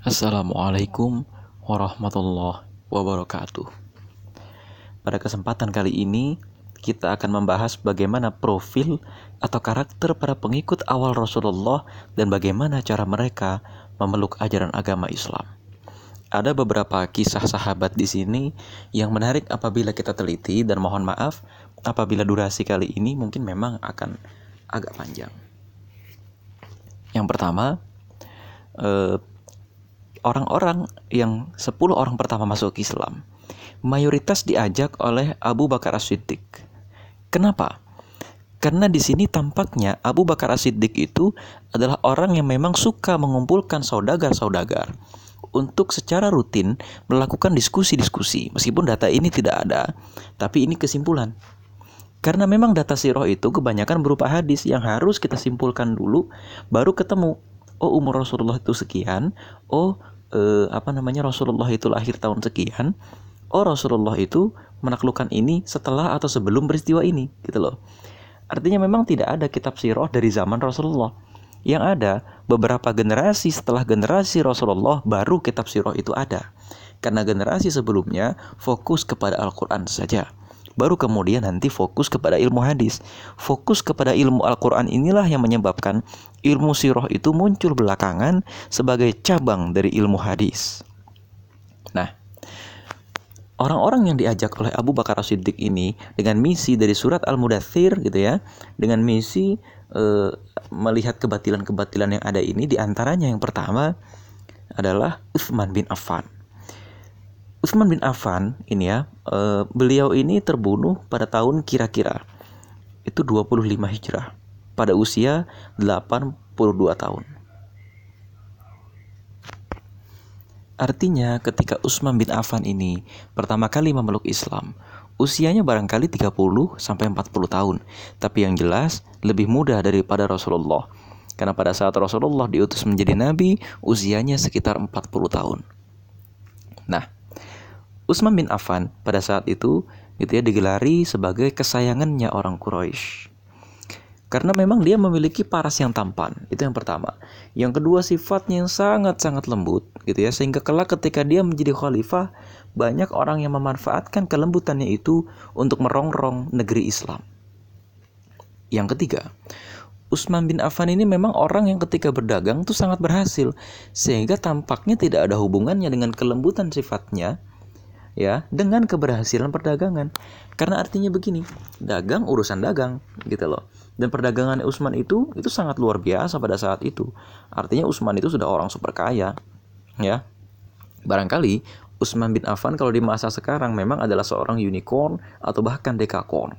Assalamualaikum warahmatullahi wabarakatuh. Pada kesempatan kali ini, kita akan membahas bagaimana profil atau karakter para pengikut awal Rasulullah dan bagaimana cara mereka memeluk ajaran agama Islam. Ada beberapa kisah sahabat di sini yang menarik apabila kita teliti dan mohon maaf apabila durasi kali ini mungkin memang akan agak panjang. Yang pertama, eh, orang-orang yang 10 orang pertama masuk Islam mayoritas diajak oleh Abu Bakar As-Siddiq. Kenapa? Karena di sini tampaknya Abu Bakar As-Siddiq itu adalah orang yang memang suka mengumpulkan saudagar-saudagar untuk secara rutin melakukan diskusi-diskusi. Meskipun data ini tidak ada, tapi ini kesimpulan. Karena memang data siroh itu kebanyakan berupa hadis yang harus kita simpulkan dulu baru ketemu. Oh umur Rasulullah itu sekian. Oh eh, apa namanya Rasulullah itu lahir tahun sekian. Oh Rasulullah itu menaklukkan ini setelah atau sebelum peristiwa ini gitu loh. Artinya memang tidak ada kitab siroh dari zaman Rasulullah. Yang ada beberapa generasi setelah generasi Rasulullah baru kitab siroh itu ada. Karena generasi sebelumnya fokus kepada Al-Quran saja baru kemudian nanti fokus kepada ilmu hadis. Fokus kepada ilmu Al-Quran inilah yang menyebabkan ilmu siroh itu muncul belakangan sebagai cabang dari ilmu hadis. Nah, orang-orang yang diajak oleh Abu Bakar As-Siddiq ini dengan misi dari surat Al-Mudathir gitu ya, dengan misi e, melihat kebatilan-kebatilan yang ada ini di antaranya yang pertama adalah Uthman bin Affan. Utsman bin Affan ini ya, e, beliau ini terbunuh pada tahun kira-kira itu 25 Hijrah pada usia 82 tahun. Artinya ketika Utsman bin Affan ini pertama kali memeluk Islam, usianya barangkali 30 sampai 40 tahun, tapi yang jelas lebih muda daripada Rasulullah. Karena pada saat Rasulullah diutus menjadi nabi, usianya sekitar 40 tahun. Nah, Utsman bin Affan pada saat itu gitu ya digelari sebagai kesayangannya orang Quraisy. Karena memang dia memiliki paras yang tampan, itu yang pertama. Yang kedua sifatnya yang sangat-sangat lembut gitu ya sehingga kelak ketika dia menjadi khalifah banyak orang yang memanfaatkan kelembutannya itu untuk merongrong negeri Islam. Yang ketiga, Utsman bin Affan ini memang orang yang ketika berdagang tuh sangat berhasil sehingga tampaknya tidak ada hubungannya dengan kelembutan sifatnya ya dengan keberhasilan perdagangan. Karena artinya begini dagang urusan dagang gitu loh. Dan perdagangan Usman itu itu sangat luar biasa pada saat itu. Artinya Usman itu sudah orang super kaya ya. Barangkali Usman bin Affan kalau di masa sekarang memang adalah seorang unicorn atau bahkan dekakorn.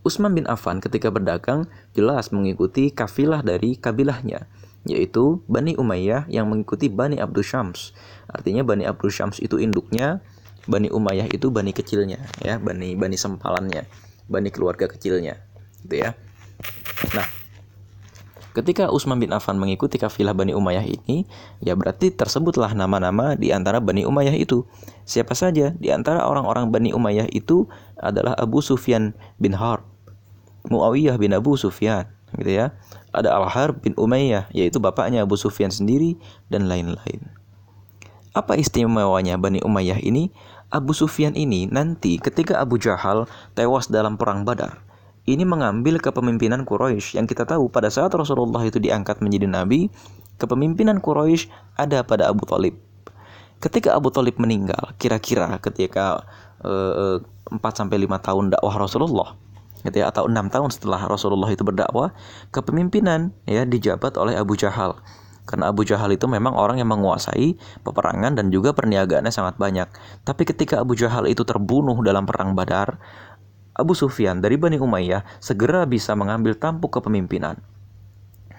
Usman bin Affan ketika berdagang jelas mengikuti kafilah dari kabilahnya yaitu Bani Umayyah yang mengikuti Bani Abdul Syams. Artinya Bani Abdul Syams itu induknya, Bani Umayyah itu bani kecilnya, ya, bani bani sempalannya, bani keluarga kecilnya, gitu ya. Nah, ketika Utsman bin Affan mengikuti kafilah Bani Umayyah ini, ya berarti tersebutlah nama-nama di antara Bani Umayyah itu. Siapa saja di antara orang-orang Bani Umayyah itu adalah Abu Sufyan bin Harb, Muawiyah bin Abu Sufyan, gitu ya. Ada Al-Harb bin Umayyah yaitu bapaknya Abu Sufyan sendiri dan lain-lain. Apa istimewanya Bani Umayyah ini? Abu Sufyan ini nanti ketika Abu Jahal tewas dalam perang Badar, ini mengambil kepemimpinan Quraisy yang kita tahu pada saat Rasulullah itu diangkat menjadi nabi, kepemimpinan Quraisy ada pada Abu Talib. Ketika Abu Talib meninggal, kira-kira ketika uh, 4 sampai 5 tahun dakwah Rasulullah, gitu ya atau enam tahun setelah Rasulullah itu berdakwah kepemimpinan ya dijabat oleh Abu Jahal. Karena Abu Jahal itu memang orang yang menguasai peperangan dan juga perniagaannya sangat banyak. Tapi ketika Abu Jahal itu terbunuh dalam perang Badar Abu Sufyan dari Bani Umayyah segera bisa mengambil tampuk kepemimpinan.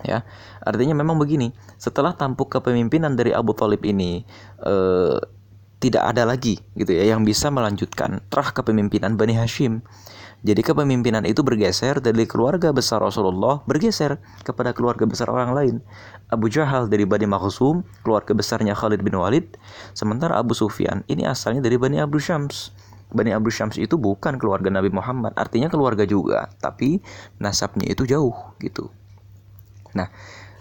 Ya artinya memang begini setelah tampuk kepemimpinan dari Abu Talib ini eh, tidak ada lagi gitu ya yang bisa melanjutkan terah kepemimpinan Bani Hashim jadi kepemimpinan itu bergeser dari keluarga besar Rasulullah bergeser kepada keluarga besar orang lain. Abu Jahal dari Bani Makhzum, keluarga besarnya Khalid bin Walid. Sementara Abu Sufyan ini asalnya dari Bani Abu Syams. Bani Abu Syams itu bukan keluarga Nabi Muhammad, artinya keluarga juga, tapi nasabnya itu jauh gitu. Nah,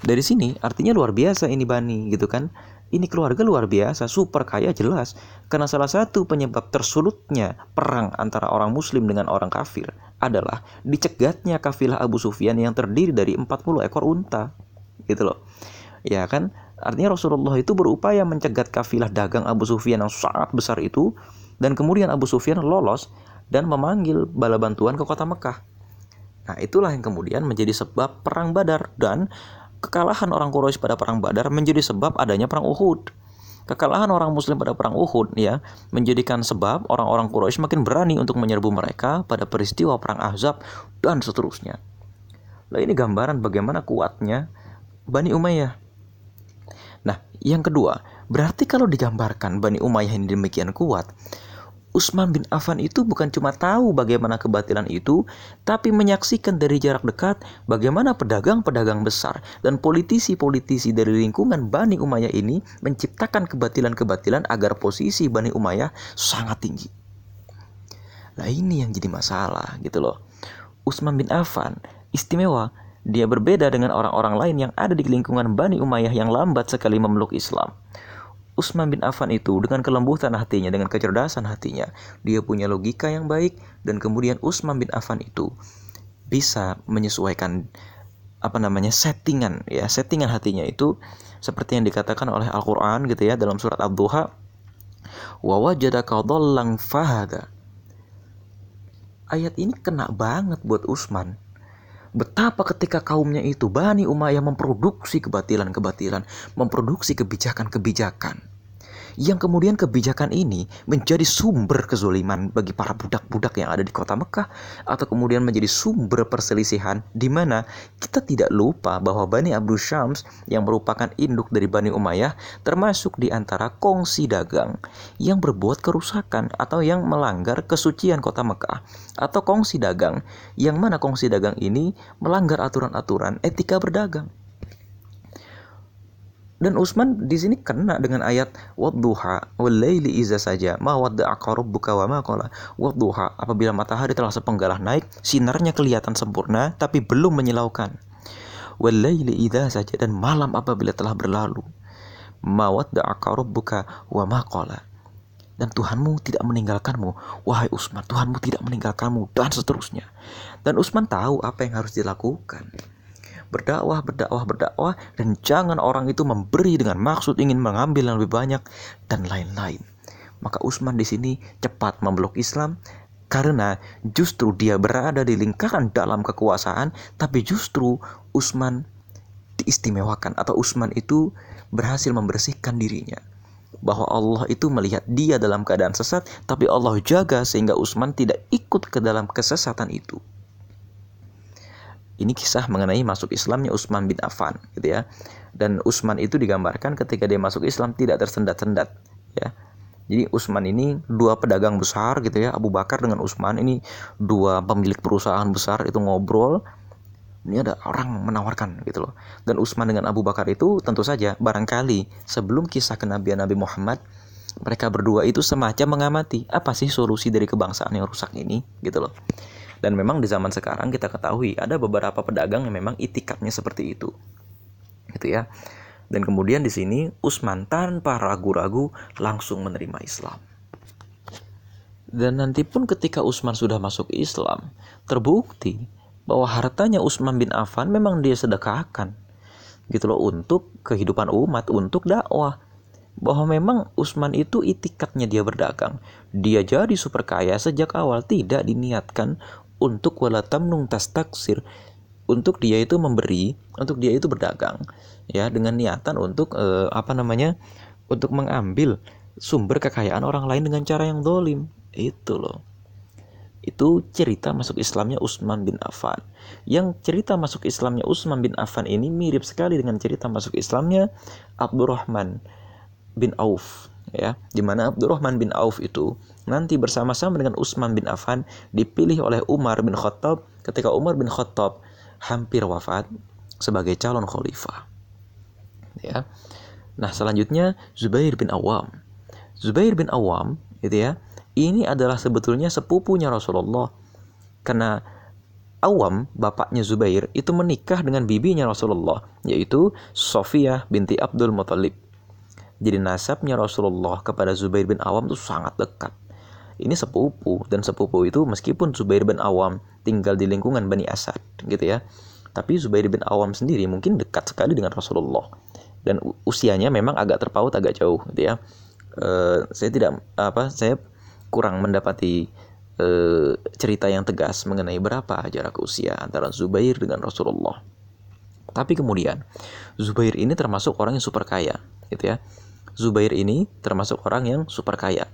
dari sini artinya luar biasa ini Bani gitu kan ini keluarga luar biasa, super kaya jelas. Karena salah satu penyebab tersulutnya perang antara orang muslim dengan orang kafir adalah dicegatnya kafilah Abu Sufyan yang terdiri dari 40 ekor unta. Gitu loh. Ya kan? Artinya Rasulullah itu berupaya mencegat kafilah dagang Abu Sufyan yang sangat besar itu dan kemudian Abu Sufyan lolos dan memanggil bala bantuan ke kota Mekah. Nah, itulah yang kemudian menjadi sebab perang Badar dan Kekalahan orang Quraisy pada perang Badar menjadi sebab adanya perang Uhud. Kekalahan orang Muslim pada perang Uhud ya menjadikan sebab orang-orang Quraisy makin berani untuk menyerbu mereka pada peristiwa perang Ahzab dan seterusnya. Nah ini gambaran bagaimana kuatnya Bani Umayyah. Nah, yang kedua, berarti kalau digambarkan Bani Umayyah ini demikian kuat, Utsman bin Affan itu bukan cuma tahu bagaimana kebatilan itu, tapi menyaksikan dari jarak dekat bagaimana pedagang-pedagang besar dan politisi-politisi dari lingkungan Bani Umayyah ini menciptakan kebatilan-kebatilan agar posisi Bani Umayyah sangat tinggi. Nah ini yang jadi masalah gitu loh. Utsman bin Affan istimewa, dia berbeda dengan orang-orang lain yang ada di lingkungan Bani Umayyah yang lambat sekali memeluk Islam. Utsman bin Affan itu dengan kelembutan hatinya, dengan kecerdasan hatinya, dia punya logika yang baik dan kemudian Utsman bin Affan itu bisa menyesuaikan apa namanya settingan ya settingan hatinya itu seperti yang dikatakan oleh Al-Qur'an gitu ya dalam surat dhallan fahada. Ayat ini kena banget buat Utsman Betapa ketika kaumnya itu Bani Umayyah memproduksi kebatilan-kebatilan, memproduksi kebijakan-kebijakan yang kemudian kebijakan ini menjadi sumber kezoliman bagi para budak-budak yang ada di kota Mekah atau kemudian menjadi sumber perselisihan di mana kita tidak lupa bahwa Bani Abdul Syams yang merupakan induk dari Bani Umayyah termasuk di antara kongsi dagang yang berbuat kerusakan atau yang melanggar kesucian kota Mekah atau kongsi dagang yang mana kongsi dagang ini melanggar aturan-aturan etika berdagang dan Utsman di sini kena dengan ayat wadduha walaili iza saja ma wadda'a rabbuka wa ma qala. Wadduha apabila matahari telah sepenggalah naik sinarnya kelihatan sempurna tapi belum menyilaukan. Walaili idza saja dan malam apabila telah berlalu ma wadda'a rabbuka wa ma dan Tuhanmu tidak meninggalkanmu wahai Utsman Tuhanmu tidak meninggalkanmu dan seterusnya. Dan Utsman tahu apa yang harus dilakukan berdakwah, berdakwah, berdakwah, dan jangan orang itu memberi dengan maksud ingin mengambil yang lebih banyak dan lain-lain. Maka Utsman di sini cepat memeluk Islam karena justru dia berada di lingkaran dalam kekuasaan, tapi justru Utsman diistimewakan atau Utsman itu berhasil membersihkan dirinya bahwa Allah itu melihat dia dalam keadaan sesat, tapi Allah jaga sehingga Utsman tidak ikut ke dalam kesesatan itu. Ini kisah mengenai masuk Islamnya Utsman bin Affan gitu ya. Dan Utsman itu digambarkan ketika dia masuk Islam tidak tersendat-sendat ya. Jadi Utsman ini dua pedagang besar gitu ya, Abu Bakar dengan Utsman ini dua pemilik perusahaan besar itu ngobrol. Ini ada orang menawarkan gitu loh. Dan Utsman dengan Abu Bakar itu tentu saja barangkali sebelum kisah kenabian Nabi Muhammad mereka berdua itu semacam mengamati apa sih solusi dari kebangsaan yang rusak ini gitu loh. Dan memang di zaman sekarang kita ketahui ada beberapa pedagang yang memang itikatnya seperti itu. Gitu ya. Dan kemudian di sini Usman tanpa ragu-ragu langsung menerima Islam. Dan nanti pun ketika Usman sudah masuk Islam, terbukti bahwa hartanya Usman bin Affan memang dia sedekahkan gitu loh untuk kehidupan umat, untuk dakwah. Bahwa memang Usman itu itikatnya dia berdagang. Dia jadi super kaya sejak awal tidak diniatkan untuk wala tamnung taksir untuk dia itu memberi, untuk dia itu berdagang ya dengan niatan untuk eh, apa namanya? untuk mengambil sumber kekayaan orang lain dengan cara yang dolim itu loh itu cerita masuk Islamnya Utsman bin Affan. Yang cerita masuk Islamnya Utsman bin Affan ini mirip sekali dengan cerita masuk Islamnya Abdurrahman bin Auf ya di mana Abdurrahman bin Auf itu nanti bersama-sama dengan Utsman bin Affan dipilih oleh Umar bin Khattab. Ketika Umar bin Khattab hampir wafat sebagai calon khalifah. Ya. Nah selanjutnya Zubair bin Awam. Zubair bin Awam itu ya ini adalah sebetulnya sepupunya Rasulullah. Karena Awam, bapaknya Zubair, itu menikah dengan bibinya Rasulullah, yaitu Sofiyah binti Abdul Muthalib. Jadi nasabnya Rasulullah kepada Zubair bin Awam itu sangat dekat. Ini sepupu dan sepupu itu meskipun Zubair bin Awam tinggal di lingkungan Bani Asad gitu ya. Tapi Zubair bin Awam sendiri mungkin dekat sekali dengan Rasulullah dan usianya memang agak terpaut agak jauh gitu ya. E, saya tidak apa saya kurang mendapati Eh, cerita yang tegas mengenai berapa jarak usia antara Zubair dengan Rasulullah. Tapi kemudian Zubair ini termasuk orang yang super kaya, gitu ya. Zubair ini termasuk orang yang super kaya.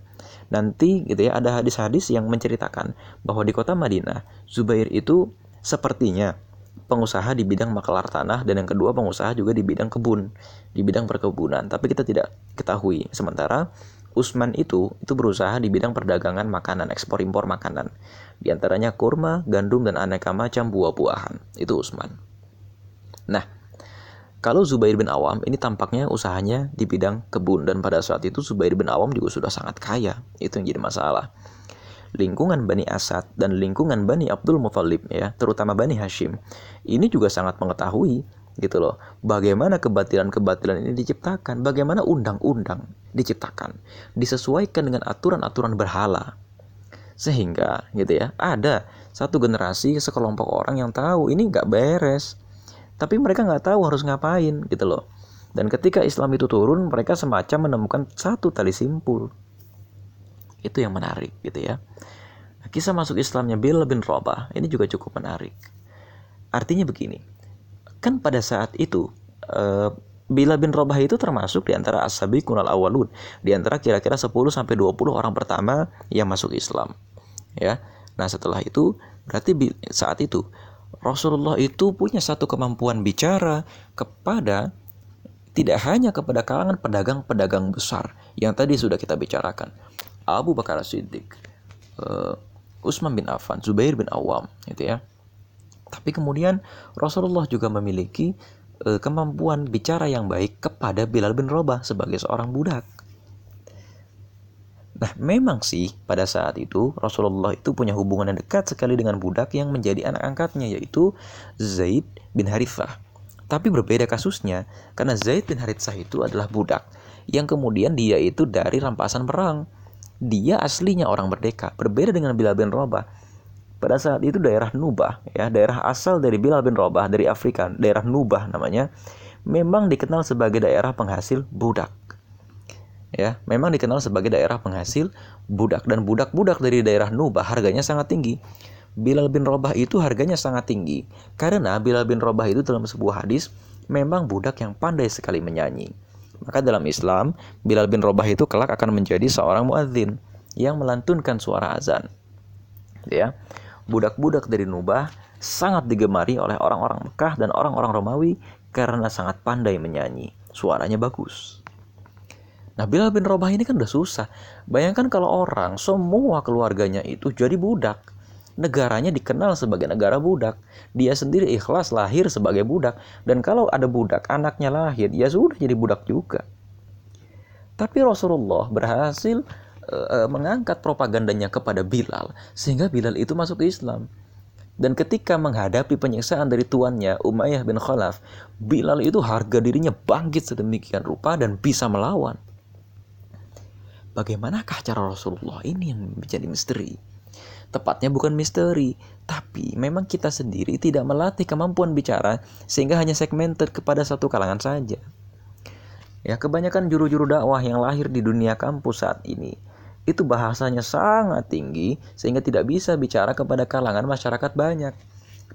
Nanti gitu ya ada hadis-hadis yang menceritakan bahwa di kota Madinah Zubair itu sepertinya pengusaha di bidang makelar tanah dan yang kedua pengusaha juga di bidang kebun, di bidang perkebunan. Tapi kita tidak ketahui. Sementara Usman itu itu berusaha di bidang perdagangan makanan, ekspor impor makanan. Di antaranya kurma, gandum dan aneka macam buah-buahan. Itu Usman. Nah, kalau Zubair bin Awam ini tampaknya usahanya di bidang kebun dan pada saat itu Zubair bin Awam juga sudah sangat kaya. Itu yang jadi masalah. Lingkungan Bani Asad dan lingkungan Bani Abdul Muthalib ya, terutama Bani Hashim, ini juga sangat mengetahui gitu loh. Bagaimana kebatilan-kebatilan ini diciptakan, bagaimana undang-undang diciptakan, disesuaikan dengan aturan-aturan berhala. Sehingga gitu ya, ada satu generasi sekelompok orang yang tahu ini nggak beres. Tapi mereka nggak tahu harus ngapain gitu loh. Dan ketika Islam itu turun, mereka semacam menemukan satu tali simpul. Itu yang menarik gitu ya. Kisah masuk Islamnya Bill bin Rabah ini juga cukup menarik. Artinya begini, kan pada saat itu uh, Bila bin Robah itu termasuk di antara asabi kunal awalun, di antara kira-kira 10 sampai 20 orang pertama yang masuk Islam. Ya. Nah, setelah itu berarti saat itu Rasulullah itu punya satu kemampuan bicara kepada tidak hanya kepada kalangan pedagang-pedagang besar yang tadi sudah kita bicarakan. Abu Bakar Siddiq, uh, Utsman bin Affan, Zubair bin Awam, gitu ya. Tapi kemudian Rasulullah juga memiliki e, kemampuan bicara yang baik kepada Bilal bin Robah sebagai seorang budak. Nah, memang sih pada saat itu Rasulullah itu punya hubungan yang dekat sekali dengan budak yang menjadi anak angkatnya yaitu Zaid bin Harithah. Tapi berbeda kasusnya karena Zaid bin Harithah itu adalah budak yang kemudian dia itu dari rampasan perang. Dia aslinya orang merdeka, berbeda dengan Bilal bin Robah pada saat itu daerah Nubah ya daerah asal dari Bilal bin Rabah dari Afrika daerah Nubah namanya memang dikenal sebagai daerah penghasil budak ya memang dikenal sebagai daerah penghasil budak dan budak-budak dari daerah Nubah harganya sangat tinggi Bilal bin Rabah itu harganya sangat tinggi karena Bilal bin Rabah itu dalam sebuah hadis memang budak yang pandai sekali menyanyi maka dalam Islam Bilal bin Rabah itu kelak akan menjadi seorang muadzin yang melantunkan suara azan ya budak-budak dari Nubah sangat digemari oleh orang-orang Mekah dan orang-orang Romawi karena sangat pandai menyanyi. Suaranya bagus. Nah Bilal bin Robah ini kan udah susah. Bayangkan kalau orang semua keluarganya itu jadi budak. Negaranya dikenal sebagai negara budak. Dia sendiri ikhlas lahir sebagai budak. Dan kalau ada budak, anaknya lahir, ya sudah jadi budak juga. Tapi Rasulullah berhasil uh, mengangkat propagandanya kepada Bilal sehingga Bilal itu masuk Islam. Dan ketika menghadapi penyiksaan dari tuannya Umayyah bin Khalaf, Bilal itu harga dirinya bangkit sedemikian rupa dan bisa melawan. Bagaimanakah cara Rasulullah ini yang menjadi misteri? Tepatnya bukan misteri, tapi memang kita sendiri tidak melatih kemampuan bicara sehingga hanya segmented kepada satu kalangan saja. Ya, kebanyakan juru-juru dakwah yang lahir di dunia kampus saat ini itu bahasanya sangat tinggi sehingga tidak bisa bicara kepada kalangan masyarakat banyak.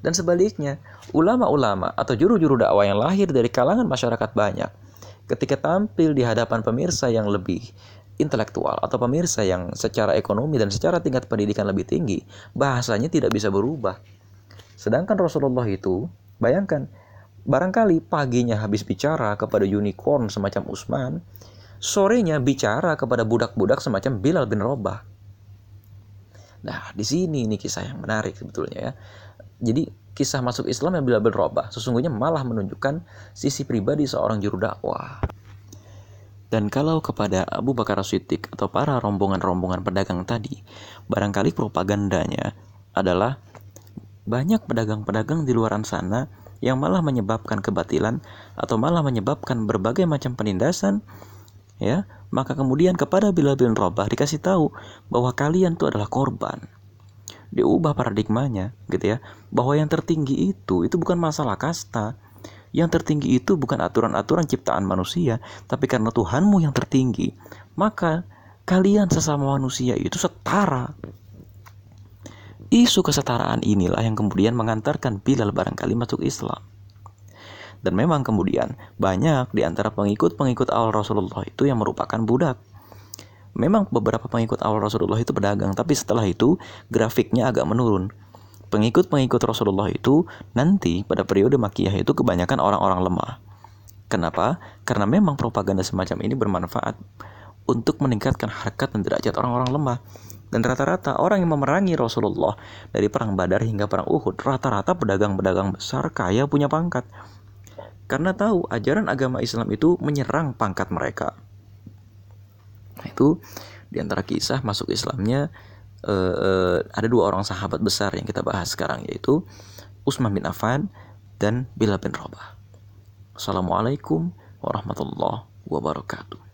Dan sebaliknya, ulama-ulama atau juru-juru dakwah yang lahir dari kalangan masyarakat banyak ketika tampil di hadapan pemirsa yang lebih intelektual atau pemirsa yang secara ekonomi dan secara tingkat pendidikan lebih tinggi, bahasanya tidak bisa berubah. Sedangkan Rasulullah itu, bayangkan, barangkali paginya habis bicara kepada unicorn semacam Usman, sorenya bicara kepada budak-budak semacam Bilal bin Robah. Nah, di sini ini kisah yang menarik sebetulnya ya. Jadi kisah masuk Islam yang Bilal bin Robah sesungguhnya malah menunjukkan sisi pribadi seorang juru dakwah. Dan kalau kepada Abu Bakar Siddiq atau para rombongan-rombongan pedagang tadi, barangkali propagandanya adalah banyak pedagang-pedagang di luaran sana yang malah menyebabkan kebatilan atau malah menyebabkan berbagai macam penindasan ya. Maka kemudian kepada Bilal bin Rabah dikasih tahu bahwa kalian itu adalah korban. Diubah paradigmanya gitu ya. Bahwa yang tertinggi itu itu bukan masalah kasta yang tertinggi itu bukan aturan-aturan ciptaan manusia tapi karena Tuhanmu yang tertinggi maka kalian sesama manusia itu setara Isu kesetaraan inilah yang kemudian mengantarkan Bilal barangkali masuk Islam. Dan memang kemudian banyak di antara pengikut-pengikut awal Rasulullah itu yang merupakan budak. Memang beberapa pengikut awal Rasulullah itu pedagang, tapi setelah itu grafiknya agak menurun. Pengikut-pengikut Rasulullah itu nanti pada periode Makiyah itu kebanyakan orang-orang lemah. Kenapa? Karena memang propaganda semacam ini bermanfaat untuk meningkatkan harkat dan derajat orang-orang lemah. Dan rata-rata orang yang memerangi Rasulullah dari perang Badar hingga perang Uhud, rata-rata pedagang-pedagang besar kaya punya pangkat. Karena tahu ajaran agama Islam itu menyerang pangkat mereka. Itu di antara kisah masuk Islamnya uh, uh, ada dua orang sahabat besar yang kita bahas sekarang yaitu Utsman bin Affan dan Bilal bin Rabah. Assalamualaikum warahmatullahi wabarakatuh.